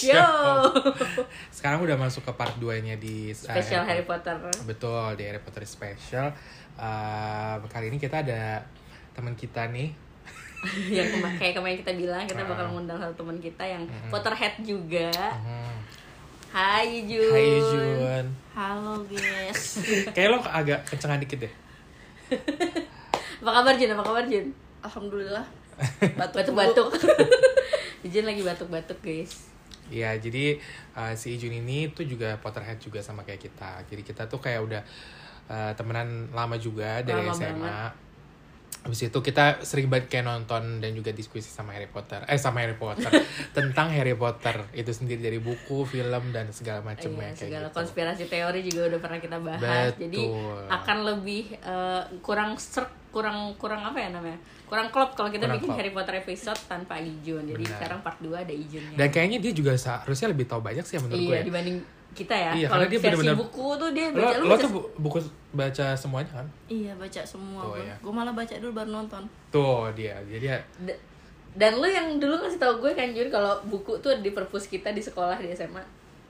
93 show. Sekarang udah masuk ke part 2-nya di uh, Spesial Harry Potter. Betul, di Harry Potter Special. Uh, kali ini kita ada teman kita nih. yang kema- kayak kemarin kita bilang kita Ah. bakal ngundang satu teman kita yang Potterhead juga. Hmm. Hai Jun. Hai Jun. Halo guys. Kayak lo agak kencengan dikit deh. Apa kabar Jun? Apa kabar Jun? Alhamdulillah. Batuk-batuk. Jun lagi batuk-batuk guys. Ya, jadi uh, si Jun ini tuh juga Potterhead juga sama kayak kita. Jadi kita tuh kayak udah uh, temenan lama juga dari Lama SMA. banget. Habis itu kita sering banget kayak nonton dan juga diskusi sama Harry Potter. Eh sama Harry Potter. tentang Harry Potter itu sendiri dari buku, film dan segala macamnya Iya, kayak segala gitu. konspirasi teori juga udah pernah kita bahas. Betul. Jadi akan lebih eh, kurang serk, kurang kurang apa ya namanya? Kurang klop kalau kita Kurang bikin klop. Harry Potter episode tanpa Ijun. Jadi Benar. sekarang part 2 ada Ijunnya. Dan kayaknya dia juga seharusnya lebih tahu banyak sih menurut gue. iya, ya. dibanding kita ya. Iya, kalau dia versi bener-bener- buku tuh dia Lo, baca lu lo baca tuh bu- buku baca semuanya kan? Iya baca semua Oh, gue. iya. Gue malah baca dulu baru nonton. Tuh dia. Jadi ya D- dan lu yang dulu ngasih tau gue kan Jun kalau buku tuh ada di perpus kita di sekolah di SMA.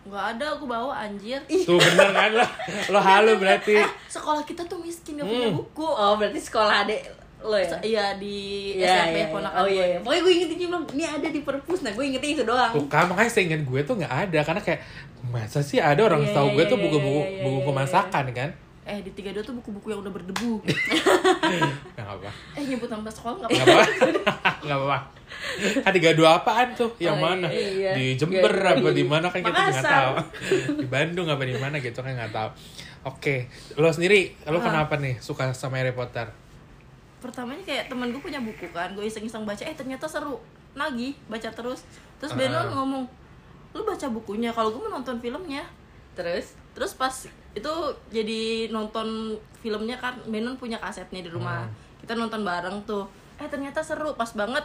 Gak ada aku bawa anjir. tuh bener kan lo. Lo halu berarti. Eh, sekolah kita tuh miskin gak punya Hmm. buku. Oh, berarti sekolah adek lo ya? Iya di Iya, SMP iya, iya. ponakan Oh gue. iya, iya. Pokoknya gue ingetin dia bilang, ini ada di perpus. Nah, gue ingetin itu doang. Tuh kan makanya seingat gue tuh nggak ada karena kayak masa sih ada orang Iya, tahu iya, gue iya, tuh iya, buku-buku iya, iya, buku iya, masakan kan? Eh di 32 tuh buku-buku yang udah berdebu. Nggak apa. eh nyebut nama sekolah gak Nggak apa-apa. apa. Nggak apa. Kan tiga dua apaan tuh? Yang Oh, mana? iya. Di Jember Iya. apa di mana kan kita nggak tahu. Di Bandung apa di mana gitu kan nggak tahu. Oke, lo sendiri, lo Ah. kenapa nih suka sama Harry Potter? Pertamanya kayak temen gue punya buku kan, gue iseng-iseng baca, eh ternyata seru. Nagih, baca terus. Terus Ah. Benon ngomong, lu baca bukunya, kalau gue mau nonton filmnya. Terus Terus pas itu jadi nonton filmnya kan Benon punya kasetnya di rumah. Hmm. Kita nonton bareng tuh. Eh ternyata seru, pas banget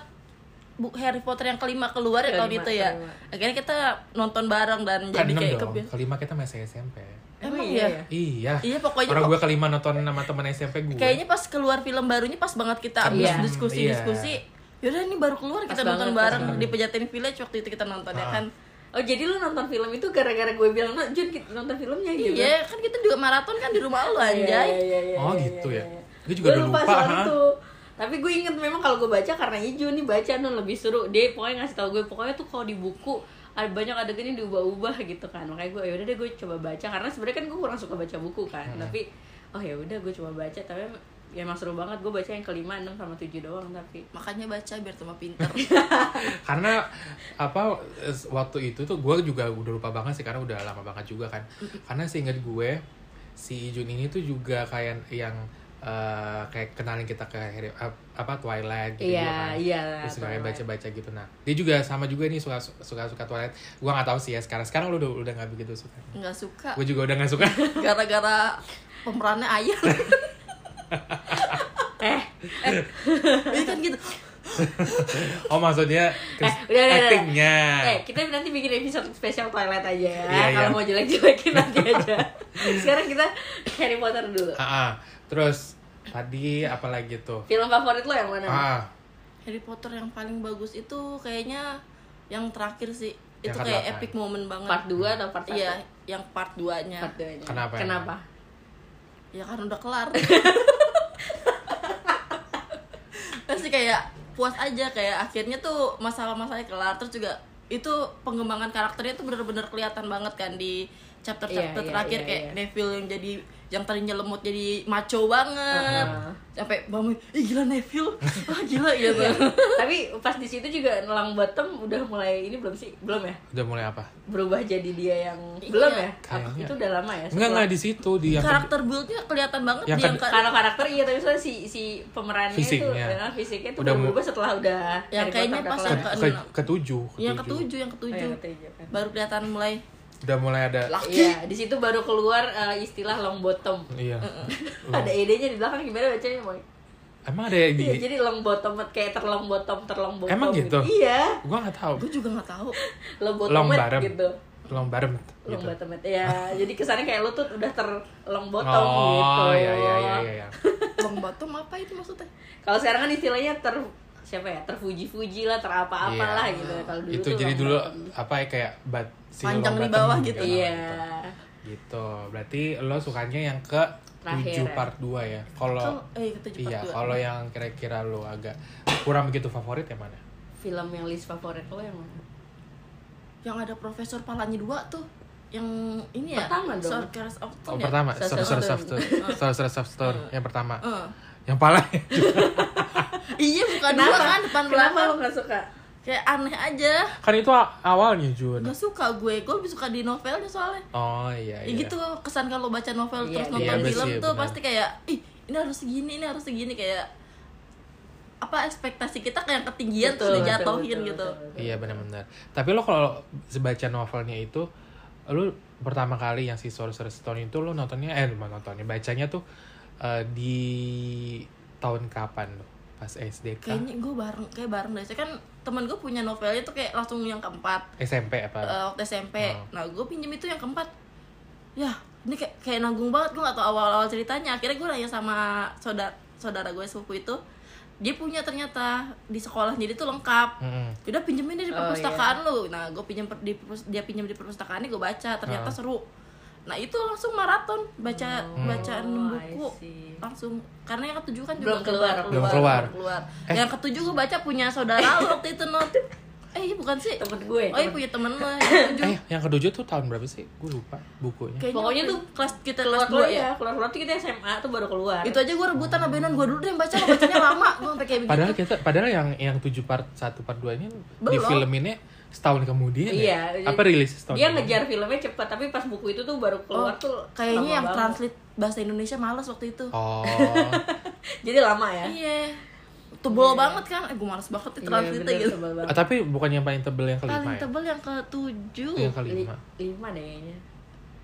bu Harry Potter yang kelima keluar ya tahun Kelima, itu ya. kelima. Akhirnya kita nonton bareng dan Kan jadi kayak dong. Kelima kita masih SMP. Emang iya? iya ya? Iya. Iya pokoknya Orang pok- gue kelima nonton sama teman SMP gue. kayaknya pas keluar film barunya pas banget kita abis Iya. diskusi-diskusi. Yaudah ini baru keluar Pas kita nonton banget, pas bareng di Pejaten Village waktu itu kita nonton ya Ah. kan. Oh jadi lu nonton film itu gara-gara gue bilang, no, Jun kita nonton filmnya gitu? Iya, kan kita juga maraton kan di rumah lu anjay. Iya, iya, iya, Oh, iya, gitu iya, ya? iya. Gue juga udah lupa lupa, soal ha? itu. Tapi gue inget memang kalau gue baca karena Ijun nih baca non lebih seru. Dia pokoknya ngasih tau gue pokoknya tuh kalau di buku ada banyak adegannya diubah-ubah gitu kan. Makanya gue yaudah deh gue coba baca karena sebenarnya kan gue kurang suka baca buku kan. Hmm. Tapi oh ya udah gue coba baca tapi ya emang seru banget gue baca yang kelima enam sama tujuh doang tapi Makanya baca biar tambah pinter. karena apa waktu itu tuh gue juga udah lupa banget sih karena udah lama banget juga kan karena seingat gue si Jun ini tuh juga kayak yang eh, kayak kenalin kita ke Harry, ap- apa Twilight gitu Iya, juga kan. iya, terus kayak Twilight. baca-baca gitu nah dia juga sama juga nih suka suka suka Twilight gue nggak tahu sih ya sekarang sekarang lu udah udah nggak begitu suka Nggak suka. gue juga udah nggak suka Gara-gara pemerannya ayah. eh Iya kan gitu. oh maksudnya Eh, udah, udah, udah. actingnya Eh, kita nanti bikin episode spesial Twilight aja ya. Iya, Kalau iya. mau jelek-jelekin nanti aja. Sekarang kita Harry Potter dulu. Ah, ah. Terus tadi apa lagi tuh Film favorit lo yang mana? ah Harry Potter yang paling bagus itu kayaknya yang terakhir sih. Yang itu kayak ke-delapan. epic moment banget. Part 2 atau part 1? Iya, yang part 2-nya. Part 2 Kenapa? Kenapa? Ya karena udah kelar. Pasti kayak puas aja kayak akhirnya tuh masalah-masalahnya kelar terus juga itu pengembangan karakternya tuh bener-bener kelihatan banget kan di chapter-chapter Iya, iya, terakhir iya, kayak iya. Neville yang jadi yang tadinya lemot jadi maco banget Uh-uh. sampai mama ih gila Neville ah gila gitu Tapi pas di situ juga Nelang Bottom udah mulai ini belum sih? Belum ya? udah mulai apa Berubah jadi dia yang Iya, belum ya? Kayaknya. Itu udah lama ya? Enggak enggak di situ di yang karakter build-nya kelihatan banget Yang di yang kedua- ka- Kalau karakter iya tapi soalnya si si pemerannya Fisiknya. itu ya, fisiknya tuh Udah berubah setelah udah Yang kayaknya pas yang ke, ke, ketujuh yang ketujuh yang Oh, ketujuh yang ketujuh kan. baru kelihatan mulai udah mulai ada laki Iya, di situ baru keluar eh, istilah long bottom. iya Ada ide-nya di belakang gimana bacanya, Boy? emang ada yang di Iya, jadi long bottom kayak terlong bottom, terlong bottom. Emang gitu? Iya, gua nggak tahu gue juga nggak tahu long bottom long barem gitu. long barem Long gitu bottom ya. jadi kesannya kayak lu tuh udah terlong bottom oh gitu. iya iya iya iya iya long bottom apa itu maksudnya Kalau sekarang kan istilahnya ter siapa ya terpuji-puji lah terapa-apalah Iya. gitu kalau dulu itu tuh jadi long dulu bottom. apa ya kayak bat Panjang di bawah bottom gitu. iya. gitu. Berarti lo sukanya yang ke Terakhir 7 ya. part 2 ya? Kalau eh iya kalau yang kira-kira lo agak kurang begitu favorit yang mana? Film yang list favorit lo yang mana? Yang ada profesor palanya dua tuh. Yang ini ya? Pertama dong. Sorcerers of oh ya? pertama Sorcerer's Sorcerer's of Stone. Stone. Sorcerer's of Stone yang pertama. Yang paling iya bukan dua kan? Depan kenapa belakang. lo gak suka kayak aneh aja kan itu awalnya Jun nggak suka gue gue lebih suka di novelnya soalnya oh iya ya iya gitu kesan kalau baca novel Iya, terus iya. nonton Iya, film betul, tuh benar. pasti kayak ih ini harus segini ini harus segini kayak apa ekspektasi kita kayak ketinggian Betul, terus dijatuhin betul, gitu betul, betul. Iya benar-benar. Tapi lo kalau sebaca novelnya itu, lo pertama kali yang si Sorcerer's Stone itu lo nontonnya, eh bukan nontonnya, bacanya tuh eh, di tahun kapan lo? Pas SD kah? kayaknya gue bareng kayak bareng deh Saya kan teman gue punya novelnya tuh kayak langsung yang keempat. SMP apa? eh, waktu SMP Oh. nah gue pinjem itu yang keempat. Ya ini kayak kayak nanggung banget gue gak tau awal-awal ceritanya. Akhirnya gue nanya sama saudara saudara gue sepupu itu dia punya ternyata di sekolah jadi tuh lengkap. Mm-mm. udah pinjemin deh di Oh, perpustakaan lu. Nah gue pinjem per- di dia pinjem di perpustakaan gue baca. Ternyata Ah. seru nah itu langsung maraton baca Oh, bacaan I buku langsung karena yang ketujuh kan Belum juga keluar. Belum keluar. belum keluar. Eh. yang ketujuh gue baca punya saudara waktu itu not eh iya bukan sih Temen gue, oh iya punya temen lo yang ketujuh Eh, yang ketujuh tuh tahun berapa sih? Gue lupa bukunya. Kayaknya Pokoknya tuh kelas kita keluar kelas keluar 2 ya. ya keluar keluar tuh kita SMA tuh baru keluar Itu aja gue rebutan sama Benon gue dulu deh yang baca, bacanya lama. Gue sampai kayak begitu. Padahal kita, padahal yang yang tujuh part satu part dua ini di Belum. filminnya setahun kemudian Iya, ya? Apa rilis setahun? dia kemudian? ngejar filmnya cepat tapi pas buku itu tuh baru keluar Oh, tuh kayaknya yang banget. translate bahasa Indonesia males waktu itu. Oh. jadi lama ya Iya. Tebel banget kan. Eh gue males banget di Iya, translate bener, gitu. Ah, tapi bukan yang paling tebel yang kelima Paling ya? tebel yang ketujuh. Yang Li- kelima. lima deh kayaknya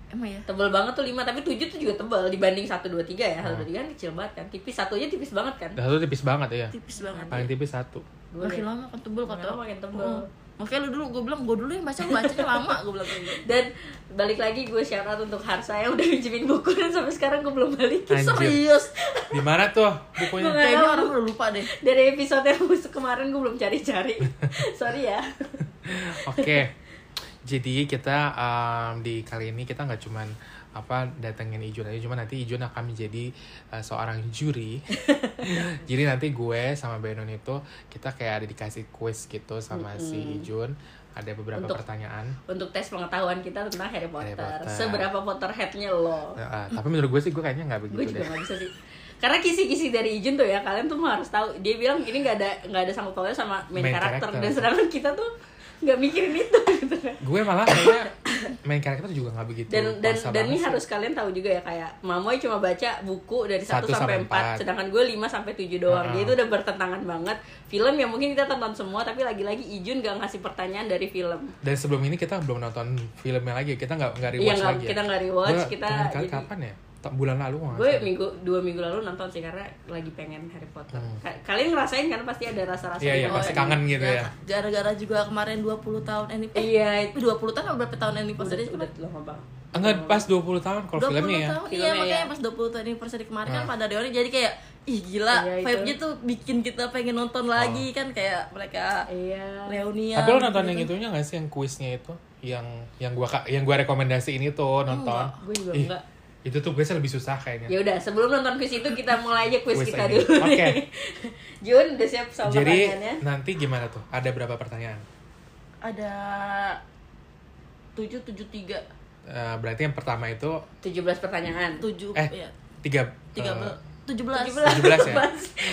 Emang ya? tebel banget tuh lima tapi tujuh tuh juga tebel dibanding satu dua tiga ya satu Oh. dua tiga kan kecil banget kan tipis satunya tipis banget kan Satu tipis banget ya. Tipis banget. Paling tipis satu. Makin lama kan tebel Makin kata. lama makin tebel. Oh. Makanya lu dulu gue bilang gue dulu yang baca lu bacanya lama gue bilang kayak gitu. dan balik lagi gue shout out untuk Harsa yang udah pinjemin buku dan sampai sekarang gue belum balikin Anjir. Serius. Di mana tuh bukunya? Kayaknya orang udah lupa deh. dari episode yang kemarin gue belum cari-cari sorry ya Oke. Jadi kita um, di kali ini kita nggak cuman apa datengin Ijun aja, cuma nanti Ijun akan menjadi uh, seorang juri. Jadi nanti gue sama Benon itu kita kayak ada dikasih quiz gitu sama si Ijun. Ada beberapa Untuk- pertanyaan. untuk tes pengetahuan kita tentang Harry Potter, Potter. seberapa Potterheadnya lo Uh, tapi menurut gue sih gue kayaknya nggak gue begitu juga deh. gak bisa sih karena kisi-kisi dari Ijun tuh ya kalian tuh harus tahu dia bilang ini nggak ada nggak ada sangkut pautnya sama main, Main karakter karakter. dan sedangkan kita tuh nggak mikirin itu gitu kan Gue malah kayaknya main karakter juga nggak begitu. dan dan dan ini sih. harus kalian tahu juga ya kayak Mamoy cuma baca buku dari 1 Satu sampai sampai 4 sedangkan gue 5 sampai 7 doang Heeh. dia itu udah bertentangan banget film yang mungkin kita tonton semua tapi lagi-lagi Ijun gak ngasih pertanyaan dari film Dan sebelum ini kita belum nonton filmnya lagi, kita nggak nggak Iya, rewatch lagi. ya. kita nggak rewatch, kita jadi- kapan ya? Tak bulan lalu gue salah. minggu dua minggu lalu nonton sih karena lagi pengen Harry Potter Hmm. Ka- kalian ngerasain kan pasti ada rasa-rasa Iya, iya, gitu. pasti kangen gitu ya. Gara-gara juga kemarin 20 tahun anniversary. Eh, iya itu 20 tahun atau berapa tahun udah, anniversary udah kan? lama banget Enggak, pas 20 tahun kalau 20 filmnya ya. tahun, iya makanya ya. pas 20 tahun anniversary kemarin kan Ah. pada reuni jadi kayak ih gila Iya, vibe-nya tuh bikin kita pengen nonton lagi kan kayak mereka iya reunian. Tapi lo nonton yang gitu. itunya nggak sih yang kuisnya itu? Yang yang gua yang gua rekomendasi ini tuh nonton. gue juga Ih, enggak Itu tuh biasanya lebih susah kayaknya. ya udah sebelum nonton quiz itu kita mulai aja quiz Quiz kita aja. dulu Oke. nih. Jun udah siap sama Jadi pertanyaannya nanti gimana tuh? Ada berapa pertanyaan? Ada 773 Eh, berarti yang pertama itu 17 pertanyaan 7 eh ya. tiga 13 eh, 17. 17 ya?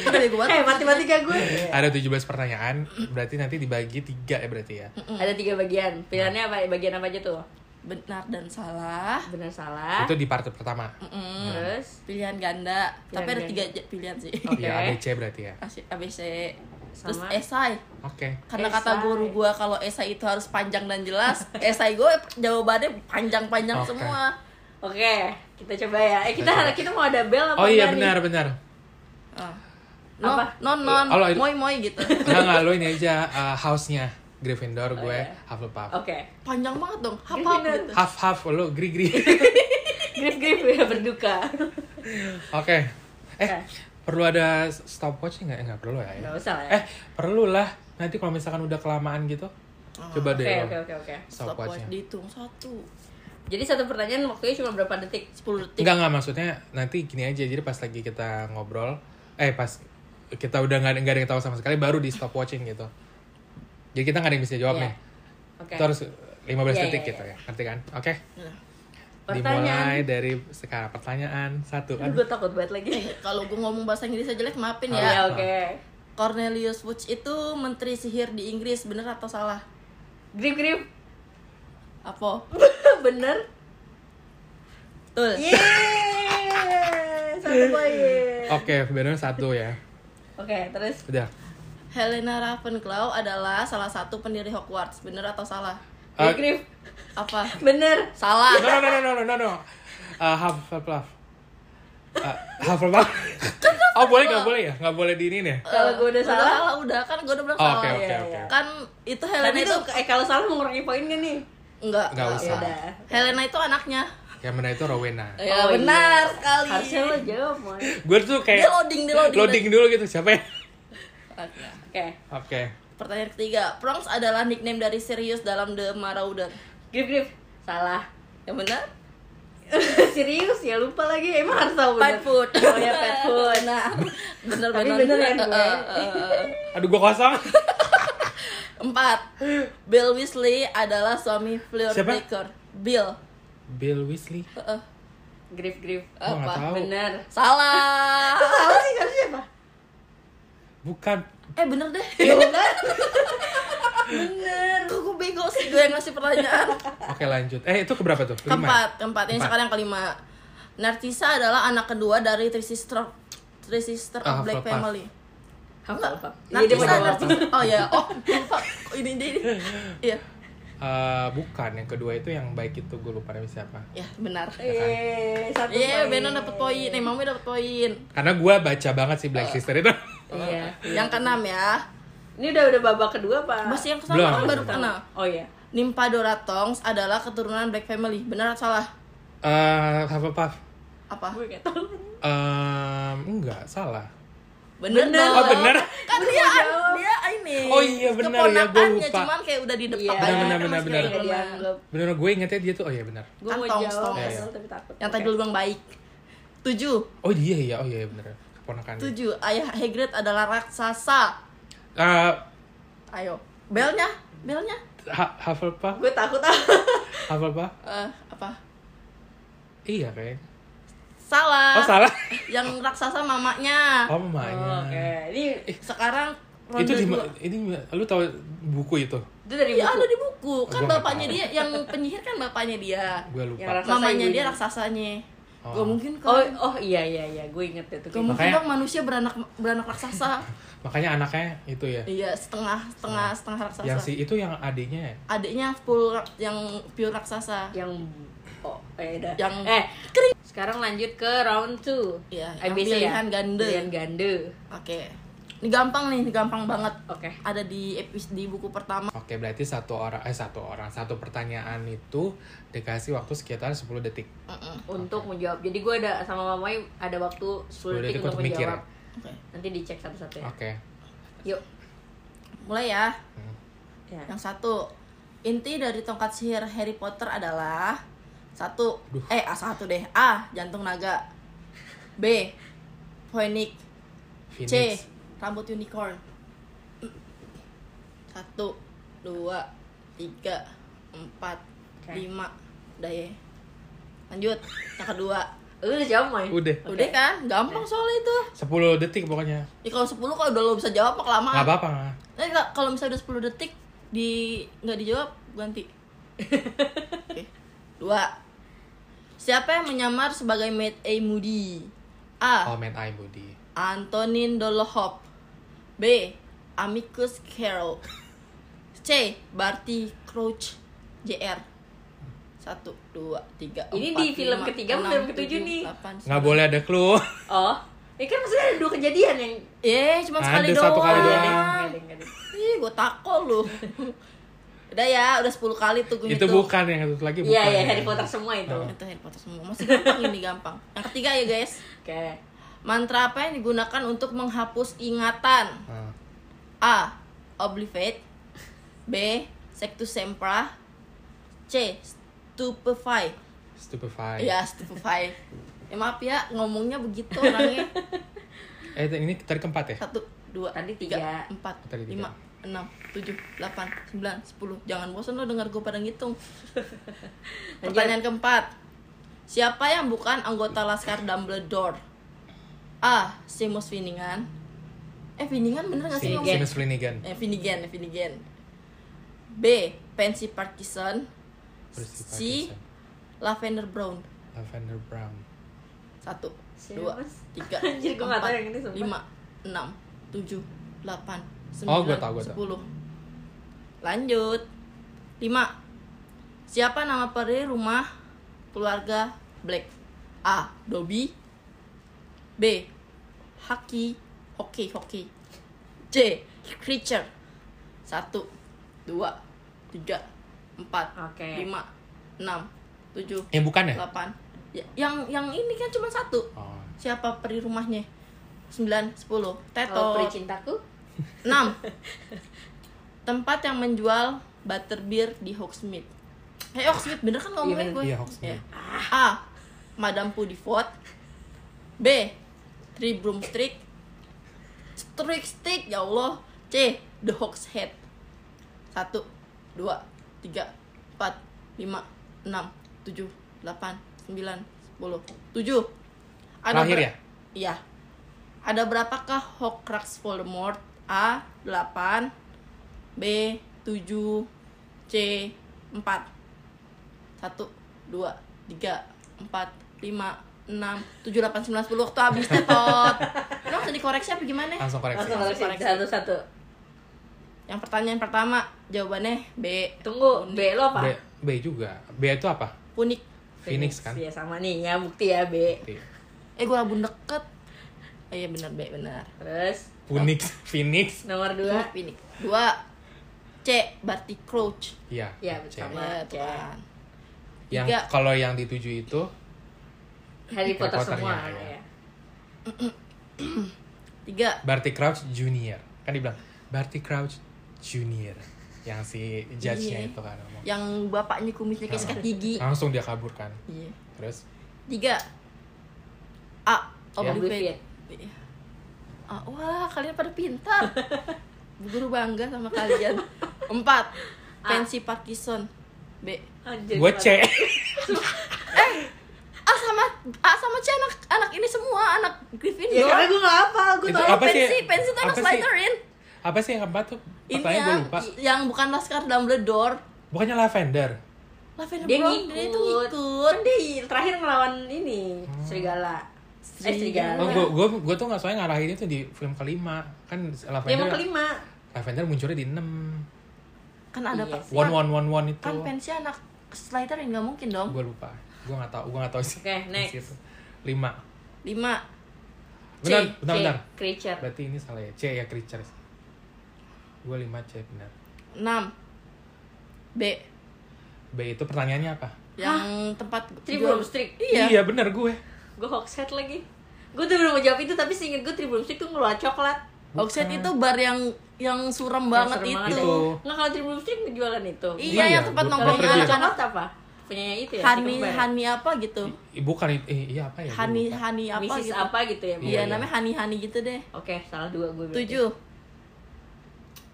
Dari gua. eh matematika gue ada 17 pertanyaan, berarti nanti dibagi tiga ya berarti ya. ada tiga bagian pilihannya apa bagian apa aja tuh Benar dan salah. benar salah Itu di part pertama. Mm-mm. terus Pilihan ganda. Pilihan Tapi ada ganda. tiga pilihan sih. Oke. Ya ABC berarti ya. ABC. Terus Sama? esai. Oke. Karena kata Esai. guru gua kalau esai itu harus panjang dan jelas, esai gue jawabannya panjang-panjang Oke. semua. oke kita coba ya eh kita Kita coba. kita mau ada bel apa Oh iya nih? benar benar. Ah. No, Apa? non non, Oh, moi moi gitu. Enggak enggak lo ini aja uh, house-nya Gryffindor, Oh, gue iya. Hufflepuff. oke Panjang banget dong. Gryffindor. gitu. Half half lo gri gri. grip grip ya berduka Oke. Eh, perlu ada stopwatch nggak? Nggak perlu ya. ya? Nggak usah lah ya. Eh, perlu lah. Nanti kalau misalkan udah kelamaan gitu, coba Oke, deh. oke, lo oke, oke. Stopwatch dihitung satu Jadi satu pertanyaan waktunya cuma berapa detik? 10 detik Enggak enggak maksudnya nanti gini aja. Jadi pas lagi kita ngobrol, eh pas kita udah nggak ada nggak ada yang tahu sama sekali, baru di stopwatching gitu. Jadi kita nggak ada yang bisa jawab Iya. nih. Oke. Itu harus 15 Iya, detik iya, gitu iya. ya. Ngerti kan? Oke. Nah, Pertanyaan. Dimulai dari sekarang pertanyaan satu. Aduh, Aduh. gue takut banget lagi. eh, kalau gue ngomong bahasa Inggris aja jelek maafin Oh, ya Ya, oke. Cornelius Woods itu menteri sihir di Inggris bener atau salah Grip, grip. apa Bener. betul Yeay, satu poin. Oke, benar satu ya. Oke, terus Udah. Helena Ravenclaw adalah salah satu pendiri Hogwarts bener atau salah Uh, apa Bener. salah no, no, no, no, no, no, no. Uh, Hufflepuff. Uh, Hufflepuff. oh, boleh nggak boleh ya? Nggak boleh di ini ya? Kalau gue udah salah. salah udah kan gue udah bilang Oh, salah Oke, oke, iya, oke. iya. kan itu Helena Tapi itu itu eh kalau salah mengurangi poin gak nih? enggak Nggak usah. Yaudah. Helena itu anaknya Yang benar itu Rowena. ya Oh, benar iya. sekali Harusnya lo jawab, Mon. Gue tuh kayak dia loading dia loading, loading dulu gitu siapa ya? Oke. Oke. Oke. pertanyaan ketiga Prongs adalah nickname dari Sirius dalam The Marauder Grip, grip. Salah. yang benar Serius ya lupa lagi. Emang harus tahu. Pet food Oh ya pet food. benar benar Tapi benar bener kan gue? Eh. Aduh, gue kosong. empat Bill Weasley adalah suami Fleur Siapa? Baker Bill Bill Weasley. Grip, grip. Gua nggak apa tahu. Bener. salah Salah sih harusnya apa? Bukan. eh bener deh Ya bener. bener. kok gue bego sih gue yang ngasih pertanyaan Oke, lanjut. Eh, itu keberapa tuh? Kelima. ya? keempat keempat ini sekarang yang kelima Narcissa adalah anak kedua dari Three Sister Three Sister Ah, of Black Hufflepuff. Family. Iya, Narcissa, jawab. Narcissa. Oh ya, oh lupa. Ini dia ini. Iya. Eh, bukan. Yang kedua itu yang baik itu gue lupa namanya siapa. Ya, benar. Eh, satu Iya, poin. Benon dapat poin. Eh, Mami dapat poin. Karena gue baca banget sih Black Sister itu. Iya. Yang keenam ya. Ini udah udah babak kedua apa? Masih yang ke sana kan baru keenam. Oh iya. Nymphadora Tonks adalah keturunan Black Family. Benar atau salah? Eh, Hufflepuff. Apa? Gue gak tau. Ehm, enggak, salah. Bener, Bener. dong. Oh, bener. Kan Gue dia dia ini. Oh, iya, bener ya, keponakannya, lupa. cuman kayak udah di depan. Iya. Bener, kan bener, bener. keturunan. Gak dianggap. Bener gue ingetnya dia tuh, oh iya benar. Gue Kan mau tongs, jawab, tongs. Iya, iya. tapi takut. Yang tadi lu bilang baik. Tujuh. Oh iya iya, oh iya bener. Keponakan. Tujuh. Ayah Hagrid adalah raksasa. Eh, Ayo. Belnya? Belnya? Ha- Hufflepuff, Gue takut ah. Hufflepuff. Eh, apa? Iya kayak. Salah. Oh salah. Yang raksasa mamanya. Oh Oh, mamanya. Oke. Ini Sekarang ronde itu di ini lu tahu buku itu? itu dari Ya buku. ada di buku. Kan Gua bapaknya dia yang penyihir kan bapaknya dia. Gue Yang lupa. raksasa Mamanya ibunya. dia raksasanya. Oh. Gak mungkin Oh, kan. oh iya iya iya, gue inget itu. Gak mungkin dong manusia beranak beranak raksasa. Makanya anaknya itu ya. iya, setengah setengah setengah raksasa. Yang si itu yang adiknya ya? Adiknya full ra- yang pure raksasa. Yang oh, eh dah. Yang- eh sekarang lanjut ke round 2. Iya, yang ABC pilihan ya? ganda. Pilihan ganda. Oke. Ini gampang nih, ini gampang banget. Oke. Ada di episode di buku pertama. Oke, berarti satu orang eh satu orang, satu pertanyaan itu dikasih waktu sekitar 10 detik. Mm-mm. Untuk menjawab. Jadi gue ada sama mamai ada waktu 10 detik untuk mikir menjawab. ya? Oke. Nanti dicek satu-satu ya. Oke. Yuk. Mulai ya. Hmm. Ya. Yang satu, inti dari tongkat sihir Harry Potter adalah satu, Duh. eh A satu deh, A jantung naga, B Phoenix, C. rambut unicorn. Satu, dua, tiga, empat, Oke. lima, udah ya. Lanjut, yang kedua. Lu udah jawab, Mai? Udah. Udah kan? Gampang soalnya itu. 10 detik pokoknya. Ya kalau 10 kalau udah lo bisa jawab mah kelamaan. Nggak apa-apa. nggak. Nggak, kalau misalnya udah 10 detik di nggak dijawab ganti. Oke. Dua. Siapa yang menyamar sebagai Maid A. Moody? A. Oh, man eye body. Antonin Dolohop. B. Amicus Carol. C. Barty Crouch JR. Satu, dua, tiga, Ini empat, di film lima, ketiga enam, film ketujuh tujuh, nih? delapan, Nggak boleh ada clue. Oh. Ini kan maksudnya ada dua kejadian yang Eh, cuma Ada sekali satu doang. kali doang. Ih, gue takol lu. udah ya, udah 10 kali tuh gue itu bukan yang satu lagi bukan. Iya, iya, ya. Harry Potter semua itu. Oh. Itu Harry Potter semua. Masih gampang ini gampang. Yang ketiga ya, guys. Oke. Mantra apa yang digunakan untuk menghapus ingatan? Ah. A. Obliviate B. Sectus Sempra C. Stupefy Stupefy. Ya, stupefy Ya maaf ya, ngomongnya begitu orangnya Eh ini tadi keempat ya? Satu, dua, Tadi tiga, tiga. empat, Tadi tiga. lima, enam, tujuh, delapan, sembilan, sepuluh Jangan bosan lo dengar gue pada ngitung Pertanyaan keempat Siapa yang bukan anggota Laskar Dumbledore? A. Seamus Finnegan Eh Finnegan bener gak sih ngomong? Seamus Finnegan. Eh, Finnegan, eh, Finnegan. B. Pansy Parkinson. C. Lavender Brown. Lavender Brown. Satu, dua, tiga, Anjir, gua nggak tahu empat, yang ini, sumpah. lima, enam, tujuh, delapan, Oh, sembilan, gua tahu, gua tahu. sepuluh. Lanjut. Lima. Siapa nama peri rumah keluarga Black? A. Dobby. B. Haki. Hoki, hoki. C. Creature. Satu, dua, tiga, empat, Oke. lima, enam, tujuh, Yang bukan ya? delapan. Ya, yang yang ini kan cuma satu. Oh. Siapa peri rumahnya? Sembilan, sepuluh. Kalau Teto. peri cintaku 6. Tempat yang menjual butterbeer di Hogsmeade. Eh, Hogsmeade bener kan ngomongnya Iya, gue? Iya, Hogsmeade. A. Madame Pudifort. B. Three Broomstick. Strick Stick, ya Allah. C. The Hawk's Head. 1, 2, 3, 4, 5, 6, 7, 8, 9, 10, 7. Terakhir ya? Iya. Ada berapakah Horcrux Voldemort? A. 8 B. 7 C. 4 1 2 3 4 5 6 7 8 9 10 waktu habis tetot. Lo langsung dikoreksi apa gimana? Langsung koreksi. langsung koreksi koreksi. satu-satu Yang pertanyaan pertama jawabannya B. tunggu B lo apa B, B juga. B itu apa? Unik. Phoenix kan? Iya sama nih ya bukti ya B Iya. Eh gue labun deket. Eh, iya benar B benar. terus Phoenix, Phoenix. nomor dua Phoenix. Dua. C. Barty Crouch. Iya. Iya, C. sama. Ya, kan. Yang kalau yang di tujuh itu Harry Potter Potter, semua ya, ya. ya. Tiga. Barty Crouch Junior. Kan dibilang Barty Crouch Junior. Yang si judge-nya Iya. itu kan ngomong. Yang bapaknya kumisnya kayak sikat gigi. Langsung dia kabur kan. Iya. Terus Tiga. A. Ya. Obliviate. Iya. Ah, wah, kalian pada pintar. Guru bangga sama kalian. Empat. Pansy Parkinson. B. Anjir, gue C. A sama A sama C anak anak ini semua anak ya Gryffindor. karena gue gak apa gue tau apa sih? Pansy, Pansy itu anak sih? Slytherin. Apa sih yang keempat tuh? Ini yang, lupa. yang bukan Laskar Dumbledore. Bukannya Lavender. Lavender dia Brown ngikut dia itu ngikut. kan dia terakhir ngelawan ini serigala eh serigala Oh, gue gue gue tuh nggak soalnya ngarahin itu di film kelima kan Lavender. mau kelima Lavender munculnya di enam. Kan ada Iya sih. One one one one itu. Kan Pansy anak Slytherin nggak mungkin dong. Gue lupa. Gue nggak tahu. Gue nggak tahu sih. Oke, next. Di situ. Lima. Lima. C. Bentar, bentar, C, bentar. creature Berarti ini salah ya. C ya creatures. Gue lima C benar. Enam. B. B itu pertanyaannya apa? Yang tempat Tribunal jual- Street Iya. benar gue. gue hoaxhead lagi gue tuh belum mau jawab itu tapi seinget gue Tribunal Street tuh ngeluar coklat Oxide itu bar yang yang suram banget serem itu. banget Itu. nggak kalau Tribunal Street jualan itu Iya, Iya, yang tempat gua- nongkrong gua kalau pergi. anak-anak. coklat apa punyanya itu ya Hani ya? Hani apa gitu. Bukan itu. Eh, iya apa ya? Hani. Hani apa Mrs. gitu. apa gitu ya Iya, Iya, iya. namanya Hani Hani gitu deh. oke salah dua gue berarti. Tujuh.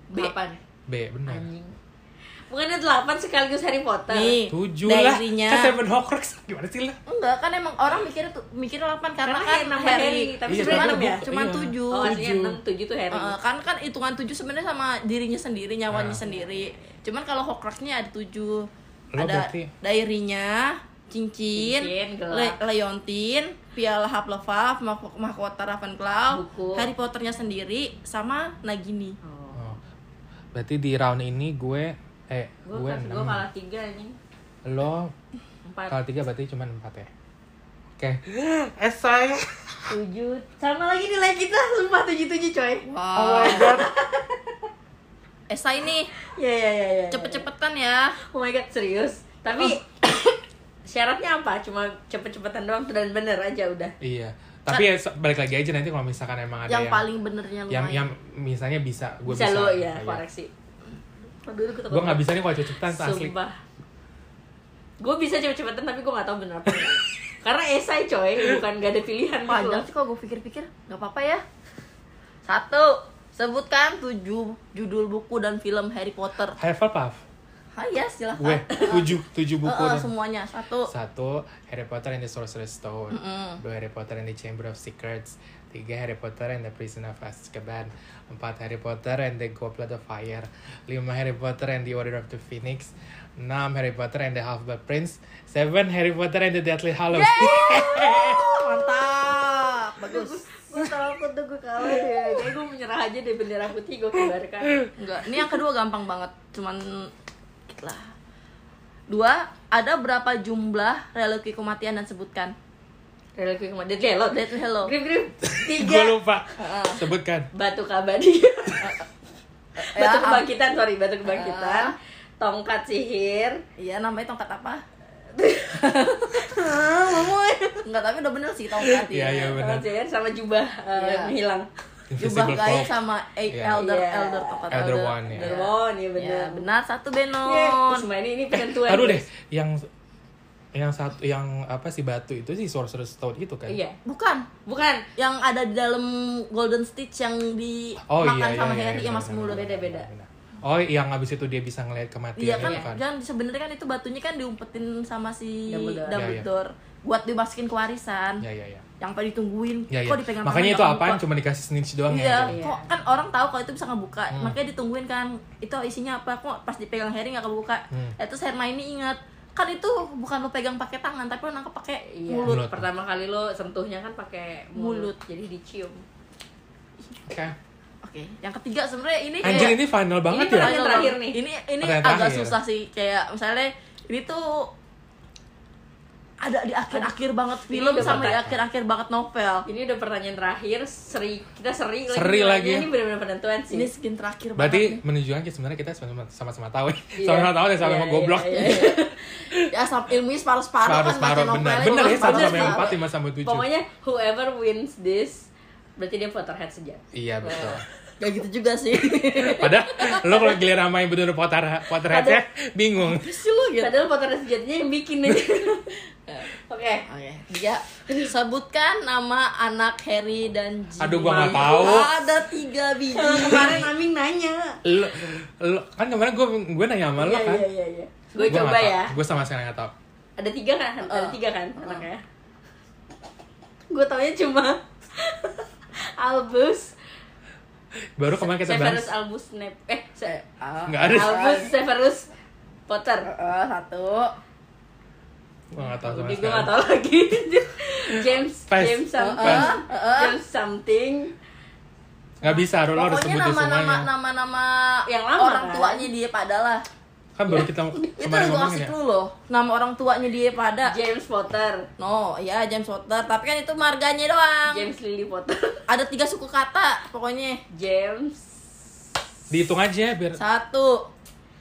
B. delapan B benar. anjing bukannya delapan sekaligus Harry Potter Nih. Tujuh lah. Kan Seven Horcrux. Gimana sih lah? Enggak, kan emang orang mikirnya tuh mikirnya 8 karena, Karena kan Harry nambah Harry, tapi Iya, sebenarnya ya cuma iya. 7. oh aslinya Tujuh. enam tujuh tuh Harry Eh, kan kan hitungan 7 sebenarnya sama dirinya sendiri, nyawanya Ah. sendiri. Cuman kalau Horcruxnya ada 7. Lo ada berarti- diary-nya, cincin, Cincin, le- leontin, piala Hufflepuff, mahk- mahkota Ravenclaw, Buku. Harry Potternya sendiri sama Nagini. oh. Oh. Berarti di round ini gue eh gue gue gue kalah tiga anjing Lo empat kalau tiga berarti cuma empat ya. Oke. Esai. tujuh sama lagi nilai kita sumpah tujuh tujuh coy Wow. Oh my god. Esai nih, ya ya ya ya cepet-cepetan ya. oh my god serius? Tapi syaratnya apa? Cuma cepet-cepetan doang dan bener aja udah. Iya. Tapi ya, balik lagi aja nanti kalau misalkan emang ada yang, yang paling benernya yang, lumayan. yang misalnya bisa gue bisa, bisa, lo ya Iya. koreksi. Gue gue nggak bisa nih kalau cepet-cepetan asli. Sumpah. Gue bisa cepet-cepetan tapi gue gak tahu bener apa enggak. Karena esai coy, bukan gak ada pilihan gitu panjang loh. sih kalau gue pikir-pikir nggak apa-apa ya. Satu sebutkan tujuh judul buku dan film Harry Potter. Hufflepuff ah ya silahkan gue tujuh tujuh buku eh, dan semuanya. Satu. Satu Harry Potter and the Sorcerer's Stone. Mm-mm. dua Harry Potter and the Chamber of Secrets. Tiga Harry Potter and the Prison of Azkaban. Empat Harry Potter and the Goblet of Fire. Lima Harry Potter and the Order of the Phoenix. Enam Harry Potter and the Half-Blood Prince. Seven Harry Potter and the Deathly Hallows. Mantap! Bagus Gue takut tuh gue kalah deh. Kayak gue menyerah aja deh bendera putih gue kibarkan. enggak ini yang kedua gampang banget cuman lah dua ada berapa jumlah religi kematian dan sebutkan Religi ke mana? Deadly Hello. Deathly Hallows. Grip grip. gue Tiga. lupa sebutkan Batu kabadi. batu Ya, kebangkitan, sorry, batu kebangkitan. Tongkat sihir. iya namanya tongkat apa Ah. Enggak tapi udah bener sih tongkat Iya, iya, benar. Tongkat sihir sama jubah eh, Iya. hilang. jubah Cloak. sama eight Iya. elder Iya. elder tongkat Elder One, ya. Derbon, iya Ya, bener. benar satu Benon. Semua ini ini penentuan. Taruh deh guys. yang yang satu yang apa sih batu itu sih Sorcerer's Stone itu kan Iya. Bukan, Bukan. yang ada di dalam Golden Stitch yang Oh dimakan iya, sama iya, Harry iya, yang masuk benar, mulut. benar, Beda-beda. benar, benar. Oh, yang habis itu dia bisa ngelihat kematian Iya kan, itu kan. kan sebenarnya kan itu batunya kan diumpetin sama si Dumbledore. Dumbledore, buat dimasukin ke warisan. Ya, ya, ya. Yang pada ditungguin, Ya, ya. kok dipegang Makanya itu apaan? kebuka? Cuma dikasih snitch doang Iya, ya. Iya. kok kan orang tahu kalau itu bisa ngebuka, Hmm. makanya ditungguin kan. Itu isinya apa? Kok pas dipegang Harry nggak kebuka? Hmm. Itu Hermione ingat, kan itu bukan lo pegang pakai tangan, tapi lo nangkep pakai Iya. mulut. Mulut. Pertama kali lo sentuhnya kan pakai mulut. Mulut. Jadi dicium. Oke. Oke, yang ketiga sebenarnya ini Anjir kayak ini final banget Ini ya. pertanyaan terakhir nih. Ini ini agak terakhir. susah sih kayak misalnya ini tuh ada di akhir-akhir banget Ini film sama di pertanyaan. akhir-akhir banget novel. Ini udah pertanyaan terakhir, seri kita seri lagi. Seri nilainya. lagi. Ini benar-benar penentuan sih. Ini skin terakhir Berarti banget. menunjukkan kita sebenarnya kita sama- sama-sama tahu ya. Sama-sama tahu ya sama-sama goblok. iya, iya. ya sama ilmunya separuh-separuh kan baca Separuh-separuh benar. novelnya. Benar ya juga satu sama yang separuh-separuh. empat lima sama tujuh. Pokoknya whoever wins this berarti dia Potterhead sejati. Iya betul. Gak gitu juga sih. Padahal lo kalau giliran sama yang bener Potter Potterhead ya bingung. Sih lu gitu. Padahal Potterhead sejatinya yang bikin aja. Oke. Oke, tiga. Sebutkan nama anak Harry dan Ginny. Aduh, gua nggak tahu. Ada tiga biji. Kemarin Aming nanya. Lo, lo kan kemarin gue gue nanya sama lo Iya, kan. iya, iya, iya. Gue coba ya. Gue sama sekali nggak tahu. Ada tiga kan? Ada Uh. tiga kan anaknya? Gue taunya cuma Albus, Baru kemarin kita Severus bahas. Albus Snape. Eh, Se- Ah, Nggak ada. Albus Severus Potter. eh, satu. Gue nggak tahu sama Udah gue sekali. gak tau lagi James Pas. James something Pas. Uh-uh. James something Nggak bisa, lo harus Pokoknya sebutin nama-nama semuanya. nama-nama Yang lama, orang kan? tuanya dia pada lah. Kan baru kita Itu kemarin yang gue ngomongin kasih ya. clue loh. Nama orang tuanya dia pada. James Potter No, ya James Potter. Tapi kan itu marganya doang. James Lily Potter Ada tiga suku kata pokoknya. James Dihitung aja biar Satu,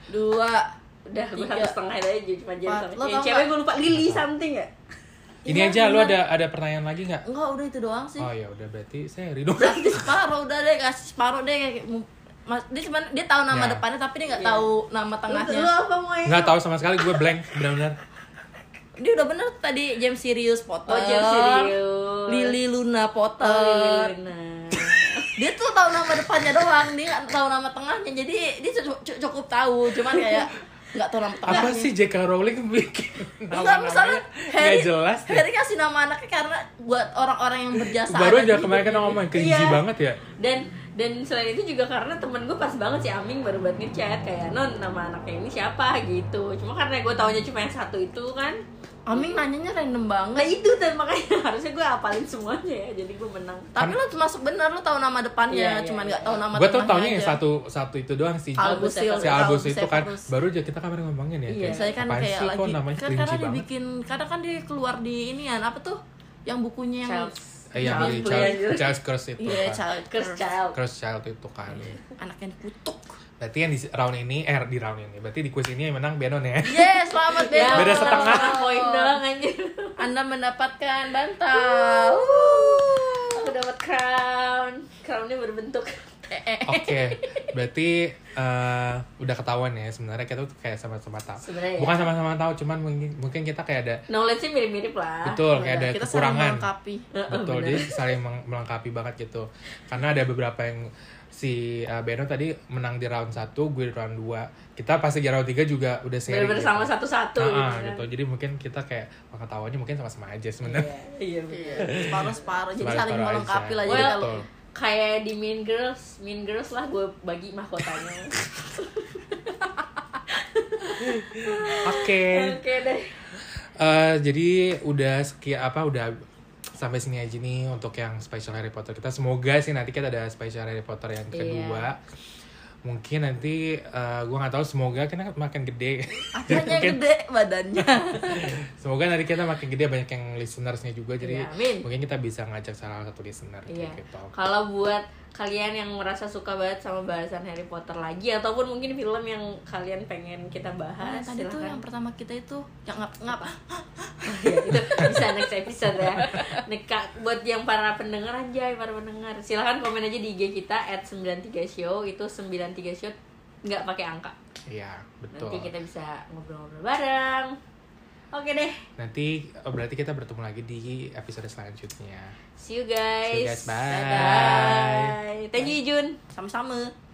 dua, Udah gue Tiga. satu setengah aja cuma James Lo Yang cewek gue lupa Lily something ya ini Iya, aja lo bener. ada ada pertanyaan lagi nggak? Enggak, udah itu doang sih. Oh ya udah berarti seri dong. Berarti separuh udah deh kasih separuh deh kayak Mas, dia cuma dia tahu nama Ya. depannya tapi dia nggak Iya. tahu nama Lu, lu tengahnya. apa mau Nggak tahu sama sekali gue blank benar-benar. Dia udah bener tadi James Sirius Potter. Oh James Sirius Lily Luna Potter. Oh Lily dia tuh tahu nama depannya doang dia nggak tahu nama tengahnya jadi dia cu- cu- cukup tahu cuman kayak nggak tahu nama tengahnya Apa sih J.K. Rowling bikin Enggak, nama-namanya misalnya nggak Harry, jelas deh. Harry kasih nama anaknya karena buat orang-orang yang berjasa Baru aja kemarin kan ngomong cringy Iya. banget ya. dan dan selain itu juga karena temen gue pas banget si Aming baru buat ngechat kayak non nama anaknya ini siapa gitu cuma karena gue taunya cuma yang satu itu kan Aming nanyanya random nah banget itu dan makanya harusnya gue hafalin semuanya ya jadi gue menang tapi lo masuk bener lo tahu nama depannya Iya, iya, cuman iya. nggak tahu nama Gue tuh tengahnya taunya yang satu satu itu doang si Albus Albus si. Albus itu kan baru aja kita kemarin ngomongin ya. Iya. kayak, Saya kan kayak sih, lagi kok namanya kan cringy kadang kan dia keluar di ini ya apa tuh yang bukunya yang Eh, yang di Child. Child Curse itu iya kan. child Curse curse. Child Curse Child itu kan. anaknya dikutuk Berarti yang di round ini, eh di round ini, berarti di quiz ini yang menang Benon ya. yes selamat Ya, Benon. Beda setengah. poin doang aja anda mendapatkan bantal Wuh. crown crownnya berbentuk Oke, berarti eh, udah ketahuan ya sebenarnya kita tuh kayak sama-sama tahu. Sebenarnya ya. Bukan sama-sama tahu, cuman mungkin mungkin kita kayak ada knowledge-nya mirip-mirip lah betul kayak ada kita saling kekurangan. melengkapi Betul, bener. jadi saling melengkapi banget gitu. Karena ada beberapa yang si uh, Beno tadi menang di round 1, gue di round 2. Kita pasti di round 3 juga udah seri. bener-bener sama satu-satu Nah, gitu, gitu. Jadi mungkin kita kayak pengetahuannya mungkin sama-sama aja sebenarnya. iya iya betul iya separuh separuh jadi Separuh-separuh saling aja. melengkapi lah jadi Well, kalau Betul. Kayak di Mean Girls Mean Girls lah gue bagi mahkotanya Oke. oke deh Eh, jadi udah sekian apa udah sampai sini aja nih untuk yang special Harry Potter kita. Semoga sih nanti kita ada special Harry Potter yang kedua. Mungkin nanti eh, gua nggak tahu semoga kita makin gede. adanya Mungkin- gede badannya Semoga nanti kita makin gede banyak yang listenersnya juga jadi amin. mungkin kita bisa ngajak salah satu listener kayak gitu. Kalau buat kalian yang merasa suka banget sama bahasan Harry Potter lagi ataupun mungkin film yang kalian pengen kita Nah, bahas, tadi tuh silahkan. yang pertama kita itu yang ngap ngap ya, itu bisa next episode ya. Neka, buat yang para pendengar anjay, para pendengar. Silahkan komen aja di IG kita at 93 show itu 93 show nggak pakai angka. Iya, betul. Nanti kita bisa ngobrol-ngobrol bareng. Oke deh. Nanti oh, berarti kita bertemu lagi di episode selanjutnya. See you guys. See you guys, bye. Bye. Thank you Jun. sama-sama